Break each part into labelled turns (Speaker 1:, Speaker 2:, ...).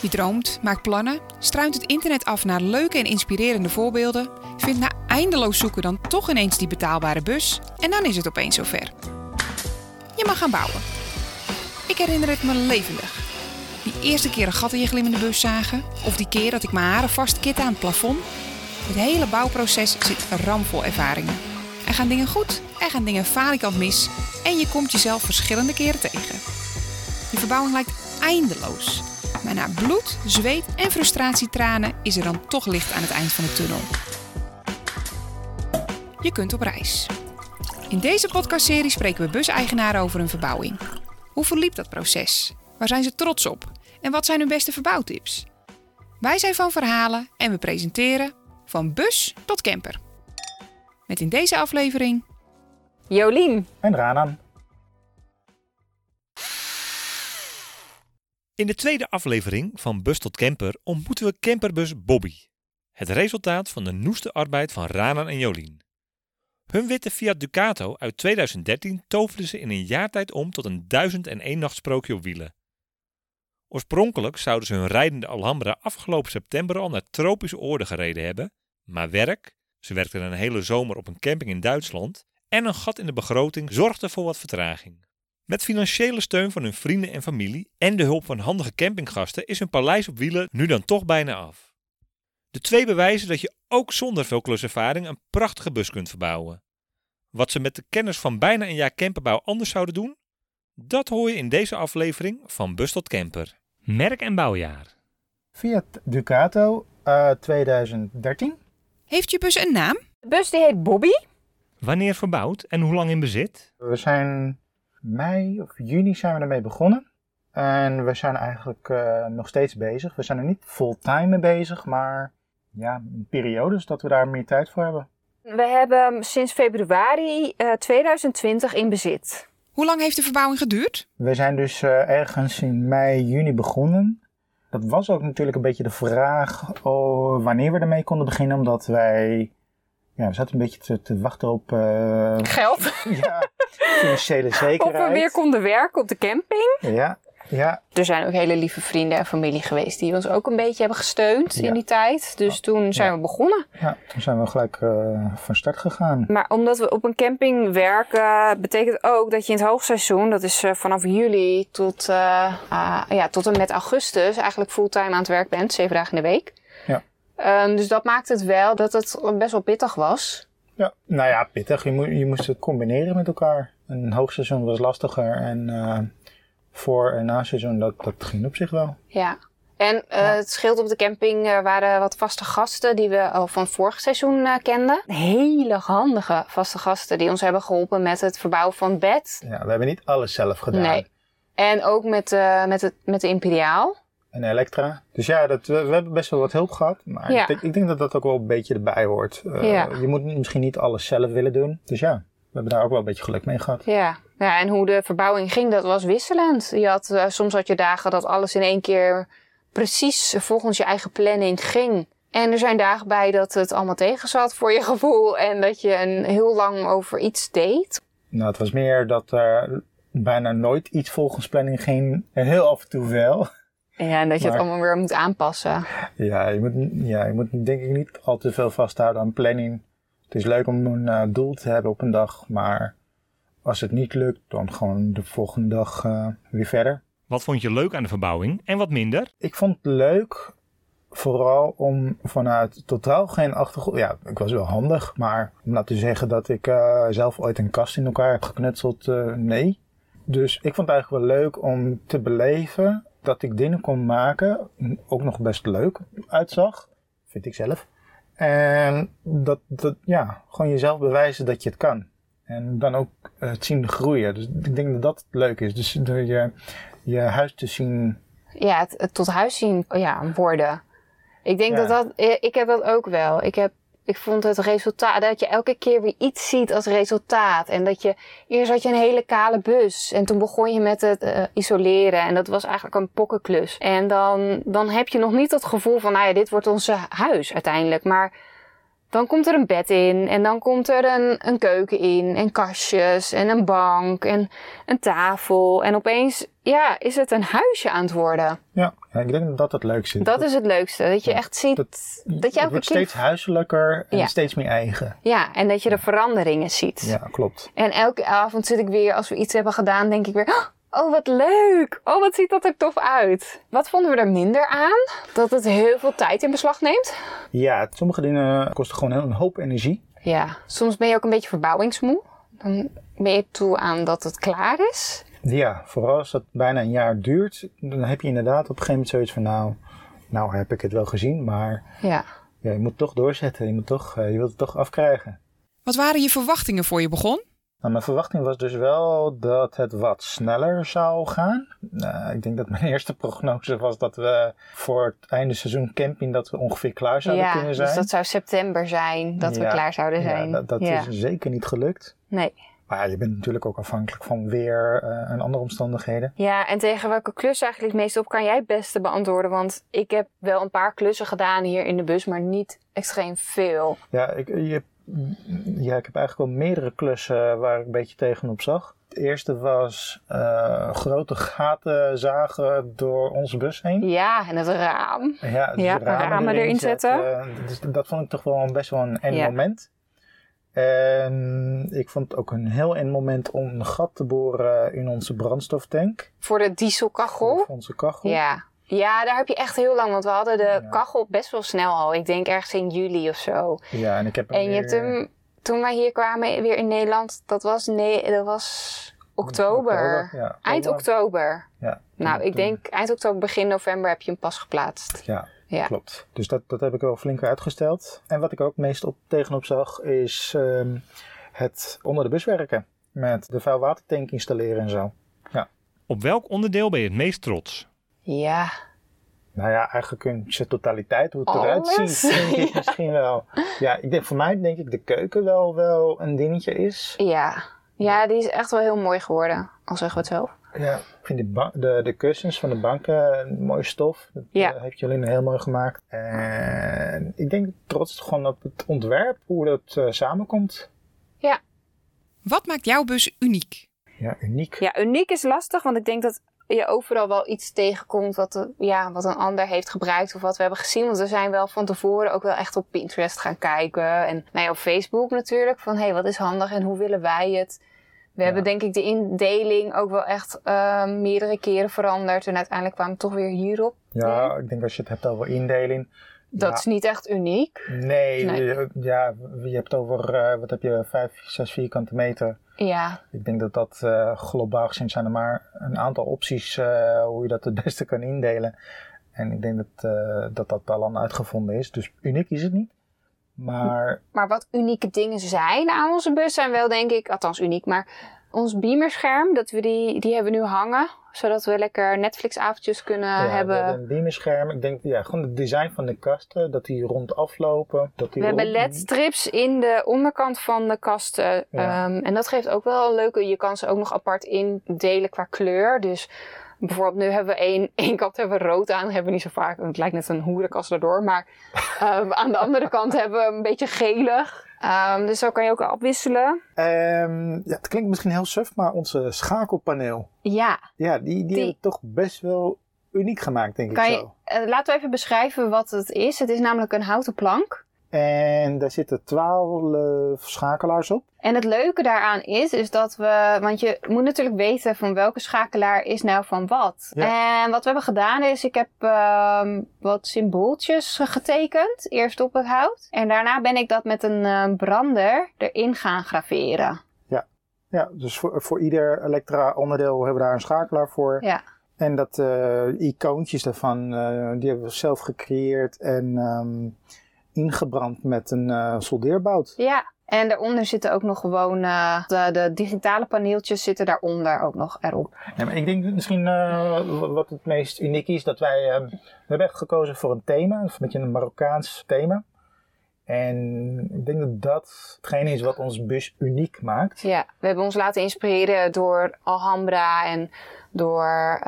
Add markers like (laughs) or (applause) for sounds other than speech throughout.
Speaker 1: Je droomt, maakt plannen, struint het internet af naar leuke en inspirerende voorbeelden, vindt na eindeloos zoeken dan toch ineens die betaalbare bus en dan is het opeens zover. Je mag gaan bouwen. Ik herinner het me levendig. Die eerste keer een gat in je glimmende bus zagen, of die keer dat ik mijn haren vastkitten aan het plafond. Het hele bouwproces zit ramvol ervaringen. Er gaan dingen goed, er gaan dingen falikant mis en je komt jezelf verschillende keren tegen. Die verbouwing lijkt eindeloos. Maar na bloed, zweet en frustratietranen is er dan toch licht aan het eind van de tunnel. Je kunt op reis. In deze podcastserie spreken we buseigenaren over hun verbouwing. Hoe verliep dat proces? Waar zijn ze trots op? En wat zijn hun beste verbouwtips? Wij zijn van verhalen en we presenteren van bus tot camper. Met in deze aflevering
Speaker 2: Jolien.
Speaker 3: En Ranan.
Speaker 4: In de tweede aflevering van Bus tot Camper ontmoeten we camperbus Bobby. Het resultaat van de noeste arbeid van Ranan en Jolien. Hun witte Fiat Ducato uit 2013 toverden ze in een jaar tijd om tot een 1001 nacht sprookje op wielen. Oorspronkelijk zouden ze hun rijdende Alhambra afgelopen september al naar tropische oorden gereden hebben, maar werk, ze werkten een hele zomer op een camping in Duitsland, en een gat in de begroting zorgden voor wat vertraging. Met financiële steun van hun vrienden en familie en de hulp van handige campinggasten is hun paleis op wielen nu dan toch bijna af. De twee bewijzen dat je ook zonder veel kluservaring een prachtige bus kunt verbouwen. Wat ze met de kennis van bijna een jaar camperbouw anders zouden doen, dat hoor je in deze aflevering van Bus tot Camper. Merk en bouwjaar.
Speaker 3: Fiat Ducato uh, 2013.
Speaker 1: Heeft je bus een naam?
Speaker 2: De bus die heet Bobby.
Speaker 4: Wanneer verbouwd en hoe lang in bezit?
Speaker 3: We zijn mei of juni zijn we ermee begonnen. En we zijn eigenlijk uh, nog steeds bezig. We zijn er niet fulltime mee bezig, maar ja, periodes dat we daar meer tijd voor hebben.
Speaker 2: We hebben sinds februari uh, 2020 in bezit.
Speaker 1: Hoe lang heeft de verbouwing geduurd?
Speaker 3: We zijn dus uh, ergens in mei, juni begonnen. Dat was ook natuurlijk een beetje de vraag oh, wanneer we ermee konden beginnen, omdat wij ja, we zaten een beetje te, te wachten op... Uh,
Speaker 2: Geld. (laughs)
Speaker 3: ja, financiële (laughs) zekerheid.
Speaker 2: Of we weer konden werken op de camping.
Speaker 3: Ja, ja.
Speaker 2: Er zijn ook hele lieve vrienden en familie geweest die ons ook een beetje hebben gesteund ja. in die tijd. Dus toen zijn
Speaker 3: ja.
Speaker 2: we begonnen.
Speaker 3: Ja, toen zijn we gelijk uh, van start gegaan.
Speaker 2: Maar omdat we op een camping werken, betekent ook dat je in het hoogseizoen, dat is uh, vanaf juli tot, uh, ja, tot en met augustus, eigenlijk fulltime aan het werk bent, zeven dagen in de week. Um, dus dat maakt het wel dat het best wel pittig was.
Speaker 3: Ja, nou ja, pittig. Je, mo je moest het combineren met elkaar. Een hoogseizoen was lastiger en uh, voor- en na-seizoen, dat, dat ging op zich wel.
Speaker 2: Ja. En uh, ja. het scheelt op de camping uh, waren wat vaste gasten die we al van vorig seizoen uh, kenden. Hele handige vaste gasten die ons hebben geholpen met het verbouwen van het bed.
Speaker 3: Ja, we hebben niet alles zelf gedaan.
Speaker 2: Nee. En ook met, met, het, met de Imperiaal.
Speaker 3: En Elektra. Dus ja, dat, we, we hebben best wel wat hulp gehad. Maar
Speaker 2: Ja.
Speaker 3: ik, denk, ik denk dat dat ook wel een beetje erbij hoort. Uh,
Speaker 2: Ja.
Speaker 3: Je moet misschien niet alles zelf willen doen. Dus ja, we hebben daar ook wel een beetje geluk mee gehad.
Speaker 2: Ja. ja, en hoe de verbouwing ging, dat was wisselend. Je had, uh, soms had je dagen dat alles in één keer precies volgens je eigen planning ging. En er zijn dagen bij dat het allemaal tegen zat voor je gevoel. En dat je een, heel lang over iets deed.
Speaker 3: Nou, het was meer dat er bijna nooit iets volgens planning ging. En heel af en toe wel.
Speaker 2: Ja, en dat je
Speaker 3: Maar-
Speaker 2: het allemaal weer moet aanpassen.
Speaker 3: Ja, je moet, ja, je moet denk ik niet al te veel vasthouden aan planning. Het is leuk om een uh, doel te hebben op een dag, maar als het niet lukt, dan gewoon de volgende dag uh, weer verder.
Speaker 4: Wat vond je leuk aan de verbouwing en wat minder?
Speaker 3: Ik vond het leuk, vooral om vanuit totaal geen achtergrond. Ja, ik was wel handig, maar om te zeggen dat ik uh, zelf ooit een kast in elkaar heb geknutseld, nee. Dus ik vond het eigenlijk wel leuk om te beleven dat ik dingen kon maken, ook nog best leuk uitzag, vind ik zelf. En dat, dat ja, gewoon jezelf bewijzen dat je het kan. En dan ook uh, het zien groeien. Dus ik denk dat dat leuk is. Dus door je, je huis te zien.
Speaker 2: Ja, het, het tot huis zien ja, worden. Ik denk
Speaker 3: Ja.
Speaker 2: dat dat... Ik heb dat ook wel. Ik heb... Ik vond het resultaat, dat je elke keer weer iets ziet als resultaat. En dat je, eerst had je een hele kale bus. En toen begon je met het uh, isoleren. En dat was eigenlijk een pokkenklus. En dan, dan heb je nog niet het gevoel van, nou ja, dit wordt ons huis uiteindelijk. Maar dan komt er een bed in en dan komt er een, een keuken in en kastjes en een bank en een tafel. En opeens ja, is het een huisje aan het worden.
Speaker 3: Ja, ja ik denk dat dat het leukste is.
Speaker 2: Dat is het leukste. Dat je
Speaker 3: Ja,
Speaker 2: echt ziet
Speaker 3: dat-
Speaker 2: dat, je
Speaker 3: het wordt steeds huiselijker en
Speaker 2: Ja.
Speaker 3: steeds meer eigen.
Speaker 2: Ja, en dat je de veranderingen ziet.
Speaker 3: Ja, klopt.
Speaker 2: En elke avond zit ik weer, als we iets hebben gedaan, denk ik weer... Oh, wat leuk! Oh, wat ziet dat er tof uit! Wat vonden we er minder aan? Dat het heel veel tijd in beslag neemt.
Speaker 3: Ja, sommige dingen kosten gewoon heel een hoop energie.
Speaker 2: Ja, soms ben je ook een beetje verbouwingsmoe. Dan ben je toe aan dat het klaar is.
Speaker 3: Ja, vooral als dat bijna een jaar duurt, dan heb je inderdaad op een gegeven moment zoiets van nou, nou heb ik het wel gezien, maar
Speaker 2: Ja.
Speaker 3: ja, je moet toch doorzetten. Je, moet toch, eh, je wilt het toch afkrijgen.
Speaker 1: Wat waren je verwachtingen voor je begon?
Speaker 3: Nou, mijn verwachting was dus wel dat het wat sneller zou gaan. Nou, ik denk dat mijn (laughs) eerste prognose was dat we voor het einde seizoen camping dat we ongeveer klaar zouden
Speaker 2: ja,
Speaker 3: kunnen zijn.
Speaker 2: dus dat zou september zijn dat we klaar zouden zijn.
Speaker 3: Ja, dat, dat
Speaker 2: Ja.
Speaker 3: is zeker niet gelukt.
Speaker 2: Nee.
Speaker 3: Maar ja, je bent natuurlijk ook afhankelijk van weer eh, en andere omstandigheden.
Speaker 2: Ja, en tegen welke klus eigenlijk het meest op kan jij het beste beantwoorden? Want ik heb wel een paar klussen gedaan hier in de bus, maar niet extreem veel.
Speaker 3: Ja, ik, je, ja, ik heb eigenlijk wel meerdere klussen waar ik een beetje tegenop zag. Het eerste was eh, grote gaten zagen door onze bus heen.
Speaker 2: Ja, en het raam.
Speaker 3: Ja, dus
Speaker 2: Ja, ramen erin zetten.
Speaker 3: Dus dat vond ik toch wel een best wel een eng
Speaker 2: Ja.
Speaker 3: moment. En ik vond het ook een heel eng moment om een gat te boren in onze brandstoftank.
Speaker 2: Voor de dieselkachel.
Speaker 3: Of onze kachel.
Speaker 2: Ja. Ja, daar heb je echt heel lang, want we hadden de
Speaker 3: Ja.
Speaker 2: kachel best wel snel al. Ik denk ergens in juli of zo.
Speaker 3: Ja, en ik heb hem
Speaker 2: En je hebt hem, toen wij hier kwamen, weer in Nederland, dat was, nee, dat was oktober.
Speaker 3: Ja,
Speaker 2: Eind oktober.
Speaker 3: Ja,
Speaker 2: Nou, ik denk eind oktober, begin november heb je hem pas geplaatst.
Speaker 3: Ja,
Speaker 2: Ja.
Speaker 3: klopt. Dus dat, dat heb ik wel flink uitgesteld. En wat ik ook meest op, tegenop zag, is ehm, het onder de bus werken. Met de vuilwatertank installeren en zo.
Speaker 4: Op welk onderdeel ben je het meest trots?
Speaker 2: Ja.
Speaker 3: Nou ja, eigenlijk in zijn totaliteit, hoe het eruit ziet, denk ik
Speaker 2: Ja. (laughs)
Speaker 3: misschien wel. Ja, ik denk, voor mij denk ik de keuken wel, wel een dingetje is.
Speaker 2: Ja. Ja, die is echt wel heel mooi geworden, al zeggen we het zelf.
Speaker 3: Ja, ik vind de, de, de kussens van de banken een mooi stof. Dat
Speaker 2: Ja.
Speaker 3: eh, heeft Jolien heel mooi gemaakt. En ik denk trots gewoon op het ontwerp, hoe dat eh, samenkomt.
Speaker 1: Wat maakt jouw bus uniek?
Speaker 3: Ja, uniek.
Speaker 2: Ja, uniek is lastig, want ik denk dat je overal wel iets tegenkomt wat, de- ja, wat een ander heeft gebruikt of wat we hebben gezien. Want we zijn wel van tevoren ook wel echt op Pinterest gaan kijken. En nou ja, op Facebook natuurlijk, van hé, hey, wat is handig en hoe willen wij het? We hebben denk ik de indeling ook wel echt eh, meerdere keren veranderd. En uiteindelijk kwamen we toch weer hierop.
Speaker 3: Ja, ik denk als je het hebt over indeling.
Speaker 2: Dat
Speaker 3: Ja.
Speaker 2: is niet echt uniek.
Speaker 3: Nee,
Speaker 2: Nee.
Speaker 3: je- ja, je hebt over, eh, wat heb je, vijf, zes vierkante meter.
Speaker 2: Ja,
Speaker 3: Ik denk dat dat eh, globaal gezien zijn er maar een aantal opties eh, hoe je dat het beste kan indelen. En ik denk dat, eh, dat dat al lang uitgevonden is. Dus uniek is het niet. Maar
Speaker 2: Maar wat unieke dingen zijn aan onze bus zijn wel, denk ik, althans uniek, maar ons beamerscherm, dat we die, die hebben we nu hangen. Zodat we lekker Netflix-avondjes kunnen
Speaker 3: ja, we
Speaker 2: hebben.
Speaker 3: hebben een beamerscherm. Ik denk ja, gewoon het design van de kasten, dat die rond aflopen. Dat die
Speaker 2: We hebben LED-strips in de onderkant van de kasten.
Speaker 3: Ja.
Speaker 2: Ehm, en dat geeft ook wel een leuke. Je kan ze ook nog apart indelen qua kleur. Dus bijvoorbeeld, nu hebben we één, (laughs) één kant hebben we rood aan. Hebben we niet zo vaak. Het lijkt net een hoerenkast erdoor. Maar (laughs) ehm, aan de andere kant hebben we een beetje gelig. Ehm, dus zo kan je ook afwisselen.
Speaker 3: Ehm, ja, het klinkt misschien heel suf, maar onze schakelpaneel.
Speaker 2: Ja,
Speaker 3: Ja, die, die,
Speaker 2: Die-
Speaker 3: hebben toch best wel uniek gemaakt, denk
Speaker 2: kan
Speaker 3: ik
Speaker 2: je,
Speaker 3: zo.
Speaker 2: eh, laten we even beschrijven wat het is. Het is namelijk een houten plank.
Speaker 3: En daar zitten twaalf schakelaars op.
Speaker 2: En het leuke daaraan is, is dat we, want je moet natuurlijk weten van welke schakelaar is nou van wat. En wat we hebben gedaan is, ik heb ehm, wat symbooltjes getekend, eerst op het hout. En daarna ben ik dat met een eh, brander erin gaan graveren.
Speaker 3: Ja, dus voor, voor ieder elektra onderdeel hebben we daar een schakelaar voor.
Speaker 2: Ja.
Speaker 3: En dat eh, icoontjes daarvan, eh, die hebben we zelf gecreëerd en ehm, ingebrand met een eh soldeerbout.
Speaker 2: Ja. En daaronder zitten ook nog gewoon, eh, de, de digitale paneeltjes zitten daaronder ook nog erop.
Speaker 3: Ja, maar ik denk dat misschien eh, wat het meest uniek is, dat wij, eh, we hebben echt gekozen voor een thema, een beetje een Marokkaans thema. En ik denk dat dat hetgene is wat ons bus uniek maakt.
Speaker 2: Ja, we hebben ons laten inspireren door Alhambra en door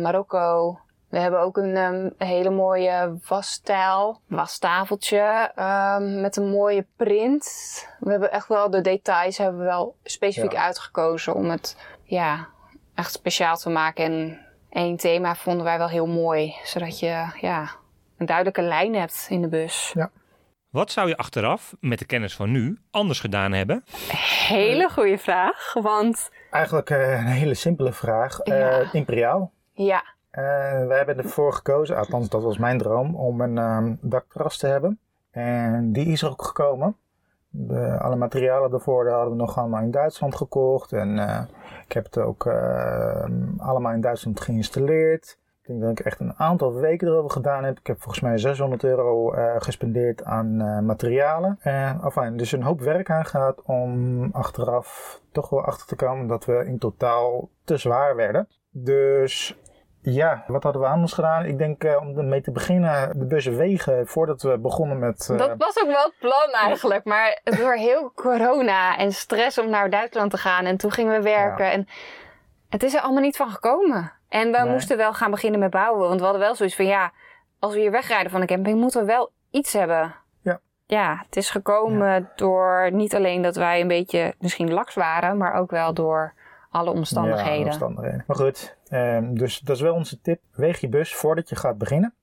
Speaker 2: Marokko. We hebben ook een ehm, hele mooie wasstijl, wastafeltje ehm, met een mooie print. We hebben echt wel de details hebben we wel specifiek
Speaker 3: Ja.
Speaker 2: uitgekozen om het ja, echt speciaal te maken. En één thema vonden wij wel heel mooi, zodat je ja, een duidelijke lijn hebt in de bus.
Speaker 4: Wat zou je achteraf, met de kennis van nu, anders gedaan hebben?
Speaker 2: Hele goede vraag, want
Speaker 3: Eigenlijk eh, een hele simpele vraag. Eh,
Speaker 2: Ja.
Speaker 3: Imperiaal.
Speaker 2: ja,
Speaker 3: wij hebben ervoor gekozen, althans dat was mijn droom, om een ehm, dakterras te hebben. En die is er ook gekomen. De, alle materialen daarvoor daar hadden we nog allemaal in Duitsland gekocht. En eh, ik heb het ook eh, allemaal in Duitsland geïnstalleerd. Ik denk dat ik echt een aantal weken erover gedaan heb. Ik heb volgens mij 600 euro eh, gespendeerd aan eh, materialen. En enfin, dus een hoop werk aangehad om achteraf toch wel achter te komen dat we in totaal te zwaar werden. Dus ja, wat hadden we anders gedaan? Ik denk eh, om ermee te beginnen, de bussen wegen voordat we begonnen met. eh,
Speaker 2: Dat was ook wel het plan eigenlijk. Maar door heel corona en stress om naar Duitsland te gaan. En toen gingen we werken. En het is er allemaal niet van gekomen. En we
Speaker 3: Nee.
Speaker 2: moesten wel gaan beginnen met bouwen. Want we hadden wel zoiets van ja, als we hier wegrijden van de camping, moeten we wel iets hebben.
Speaker 3: Ja.
Speaker 2: Ja, het is gekomen door niet alleen dat wij een beetje misschien laks waren, maar ook wel door alle omstandigheden.
Speaker 3: Ja, omstandigheden. Maar goed, ehm, dus dat is wel onze tip. Weeg je bus voordat je gaat beginnen.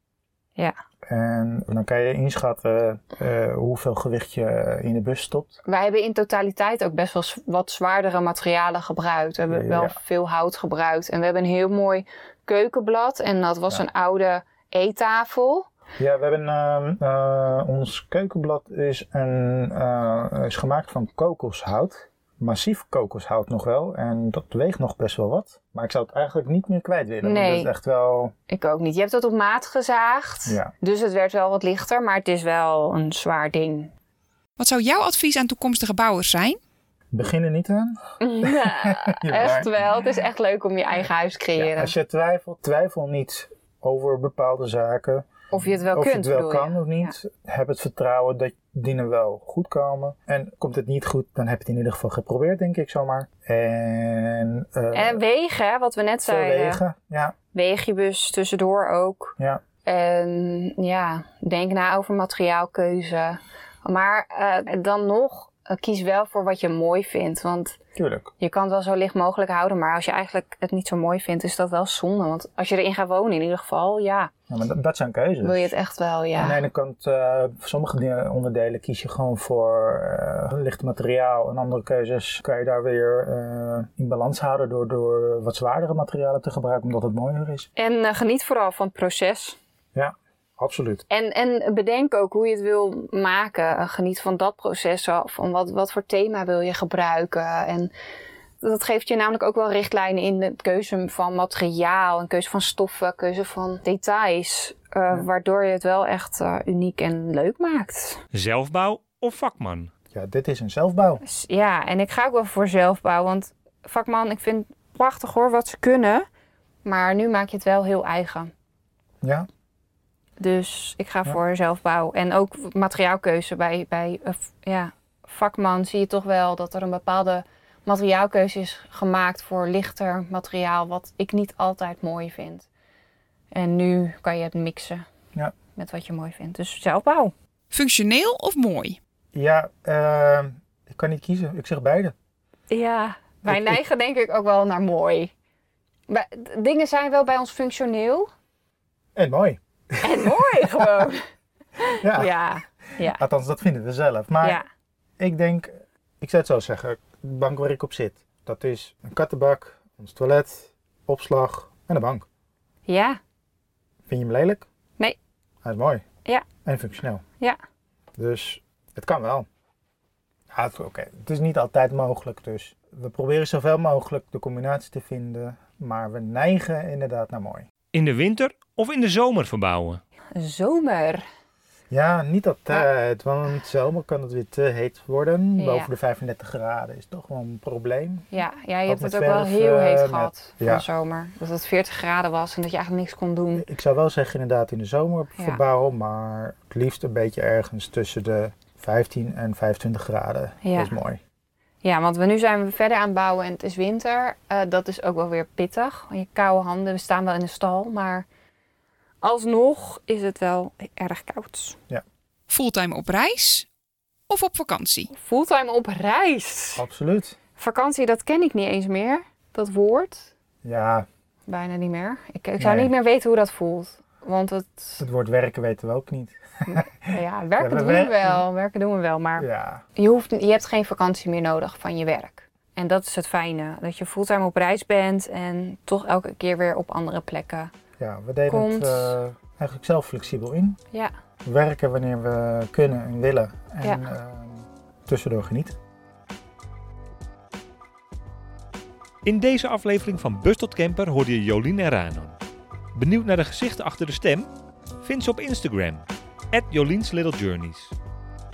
Speaker 2: Ja.
Speaker 3: En dan kan je inschatten eh, hoeveel gewicht je in de bus stopt.
Speaker 2: Wij hebben in totaliteit ook best wel wat zwaardere materialen gebruikt. We hebben wel veel hout gebruikt. En we hebben een heel mooi keukenblad. En dat was
Speaker 3: Ja.
Speaker 2: een oude eettafel.
Speaker 3: Ja, we hebben ehm, eh, ons keukenblad is, een, eh, is gemaakt van kokoshout. Massief kokoshout nog wel. En dat weegt nog best wel wat. Maar ik zou het eigenlijk niet meer kwijt willen.
Speaker 2: Nee.
Speaker 3: Dat is echt wel.
Speaker 2: Ik ook niet. Je hebt het op maat gezaagd.
Speaker 3: Ja.
Speaker 2: Dus het werd wel wat lichter. Maar het is wel een zwaar ding.
Speaker 1: Wat zou jouw advies aan toekomstige bouwers zijn?
Speaker 3: Begin er niet aan. (laughs)
Speaker 2: Ja, echt wel. Het is echt leuk om je eigen huis te
Speaker 3: Ja,
Speaker 2: creëren.
Speaker 3: als je twijfelt, twijfel niet over bepaalde zaken.
Speaker 2: Of je het wel
Speaker 3: of
Speaker 2: kunt,
Speaker 3: je het wel
Speaker 2: je?
Speaker 3: kan of niet. Heb het vertrouwen dat dingen wel goed komen. En komt het niet goed, dan heb je het in ieder geval geprobeerd, denk ik zomaar. En, eh
Speaker 2: En wegen, hè, wat we net zeiden.
Speaker 3: wegen. Ja,
Speaker 2: Weeg je bus tussendoor ook.
Speaker 3: ja.
Speaker 2: En ja, denk na over materiaalkeuze. Maar eh, dan nog, eh, kies wel voor wat je mooi vindt. Want
Speaker 3: tuurlijk.
Speaker 2: je kan het wel zo licht mogelijk houden. Maar als je eigenlijk het niet zo mooi vindt, is dat wel zonde. Want als je erin gaat wonen in ieder geval, ja,
Speaker 3: Ja, maar dat, dat zijn keuzes.
Speaker 2: wil je het echt wel,
Speaker 3: Aan de
Speaker 2: ja.
Speaker 3: ene kant, eh, voor sommige dingen- onderdelen kies je gewoon voor eh licht materiaal. En andere keuzes kan je daar weer eh, in balans houden door, door wat zwaardere materialen te gebruiken, omdat het mooier is.
Speaker 2: En geniet vooral van het proces.
Speaker 3: Ja, absoluut.
Speaker 2: En, en bedenk ook hoe je het wil maken. Geniet van dat proces. Van wat, wat voor thema wil je gebruiken. En dat geeft je namelijk ook wel richtlijnen in de keuze van materiaal. En keuze van stoffen, keuze van details. eh, Waardoor je het wel echt eh, uniek en leuk maakt.
Speaker 4: Zelfbouw of vakman?
Speaker 3: Ja, dit is een zelfbouw.
Speaker 2: Ja, en ik ga ook wel voor zelfbouw. Want vakman, ik vind het prachtig hoor wat ze kunnen. Maar nu maak je het wel heel eigen.
Speaker 3: Ja,
Speaker 2: Dus ik ga
Speaker 3: Ja.
Speaker 2: voor zelfbouw. En ook materiaalkeuze bij, bij eh, ja, vakman zie je toch wel dat er een bepaalde materiaalkeuze is gemaakt voor lichter materiaal, wat ik niet altijd mooi vind. En nu kan je het mixen
Speaker 3: Ja.
Speaker 2: met wat je mooi vindt. Dus zelfbouw.
Speaker 1: Functioneel of mooi?
Speaker 3: ja eh, ik kan niet kiezen. Ik zeg beide.
Speaker 2: Ja, wij
Speaker 3: Ik- ik-
Speaker 2: neigen denk ik ook wel naar mooi. D- dingen zijn wel bij ons functioneel
Speaker 3: En mooi.
Speaker 2: en mooi (laughs) gewoon.
Speaker 3: Ja.
Speaker 2: Ja, ja,
Speaker 3: Althans, dat vinden we zelf. Maar
Speaker 2: ja.
Speaker 3: ik denk, ik zou het zo zeggen, de bank waar ik op zit. Dat is een kattenbak, ons toilet, opslag en een bank.
Speaker 2: Ja,
Speaker 3: Vind je hem lelijk?
Speaker 2: Nee.
Speaker 3: Hij is mooi.
Speaker 2: Ja.
Speaker 3: En functioneel.
Speaker 2: Ja.
Speaker 3: Dus het kan wel. Ja, oké. het is niet altijd mogelijk. Dus we proberen zoveel mogelijk de combinatie te vinden. Maar we neigen inderdaad naar mooi.
Speaker 4: In de winter of in de zomer verbouwen?
Speaker 2: zomer.
Speaker 3: Ja, niet altijd. Want zomer kan het weer te heet worden.
Speaker 2: Ja.
Speaker 3: Boven de 35 graden is toch wel een probleem.
Speaker 2: Ja, ja je hebt het ook wel heel
Speaker 3: eh,
Speaker 2: heet gehad van
Speaker 3: ja.
Speaker 2: de zomer. Dat het 40 graden was en dat je eigenlijk niks kon doen.
Speaker 3: Ik zou wel zeggen inderdaad in de zomer
Speaker 2: Ja.
Speaker 3: verbouwen. Maar het liefst een beetje ergens tussen de 15 en 25 graden.
Speaker 2: Ja.
Speaker 3: Dat is mooi.
Speaker 2: Ja, want we, nu zijn we verder aan het bouwen en het is winter. Eh, dat is ook wel weer pittig. Je koude handen, we staan wel in de stal, maar alsnog is het wel erg koud.
Speaker 1: Fulltime op reis of op vakantie?
Speaker 2: Fulltime op reis.
Speaker 3: Absoluut.
Speaker 2: Vakantie, dat ken ik niet eens meer. Dat woord.
Speaker 3: Ja,
Speaker 2: Bijna niet meer. Ik, ik zou
Speaker 3: Nee.
Speaker 2: niet meer weten hoe dat voelt. Want het,
Speaker 3: het woord werken weten we ook niet. (laughs)
Speaker 2: ja, werken
Speaker 3: we
Speaker 2: doen we wel. Werken doen we wel. Maar
Speaker 3: Ja,
Speaker 2: je, hoeft, je hebt geen vakantie meer nodig van je werk. En dat is het fijne. Dat je fulltime op reis bent en toch elke keer weer op andere plekken.
Speaker 3: Ja we deden
Speaker 2: Komt.
Speaker 3: het eh, eigenlijk zelf flexibel in.
Speaker 2: Ja,
Speaker 3: Werken wanneer we kunnen en willen. En
Speaker 2: Ja.
Speaker 3: eh, tussendoor genieten.
Speaker 4: In deze aflevering van Bus tot Camper hoorde je Jolien en Ranon. Benieuwd naar de gezichten achter de stem? Vind ze op Instagram, at Joleens Little Journeys.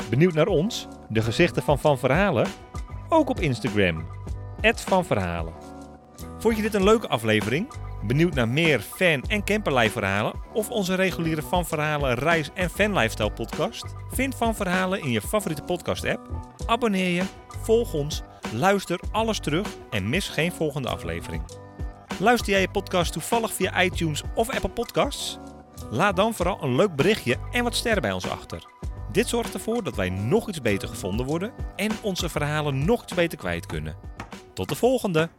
Speaker 4: Benieuwd naar ons, de gezichten van Van Verhalen? Ook op Instagram, at Van Verhalen. Vond je dit een leuke aflevering? Benieuwd naar meer fan- en camperlijfverhalen? Of onze reguliere Van Verhalen reis- en fanlifestyle podcast? Vind Van Verhalen in je favoriete podcast app. Abonneer je, volg ons, luister alles terug en mis geen volgende aflevering. Luister jij je podcast toevallig via iTunes of Apple Podcasts? Laat dan vooral een leuk berichtje en wat sterren bij ons achter. Dit zorgt ervoor dat wij nog iets beter gevonden worden en onze verhalen nog iets beter kwijt kunnen. Tot de volgende!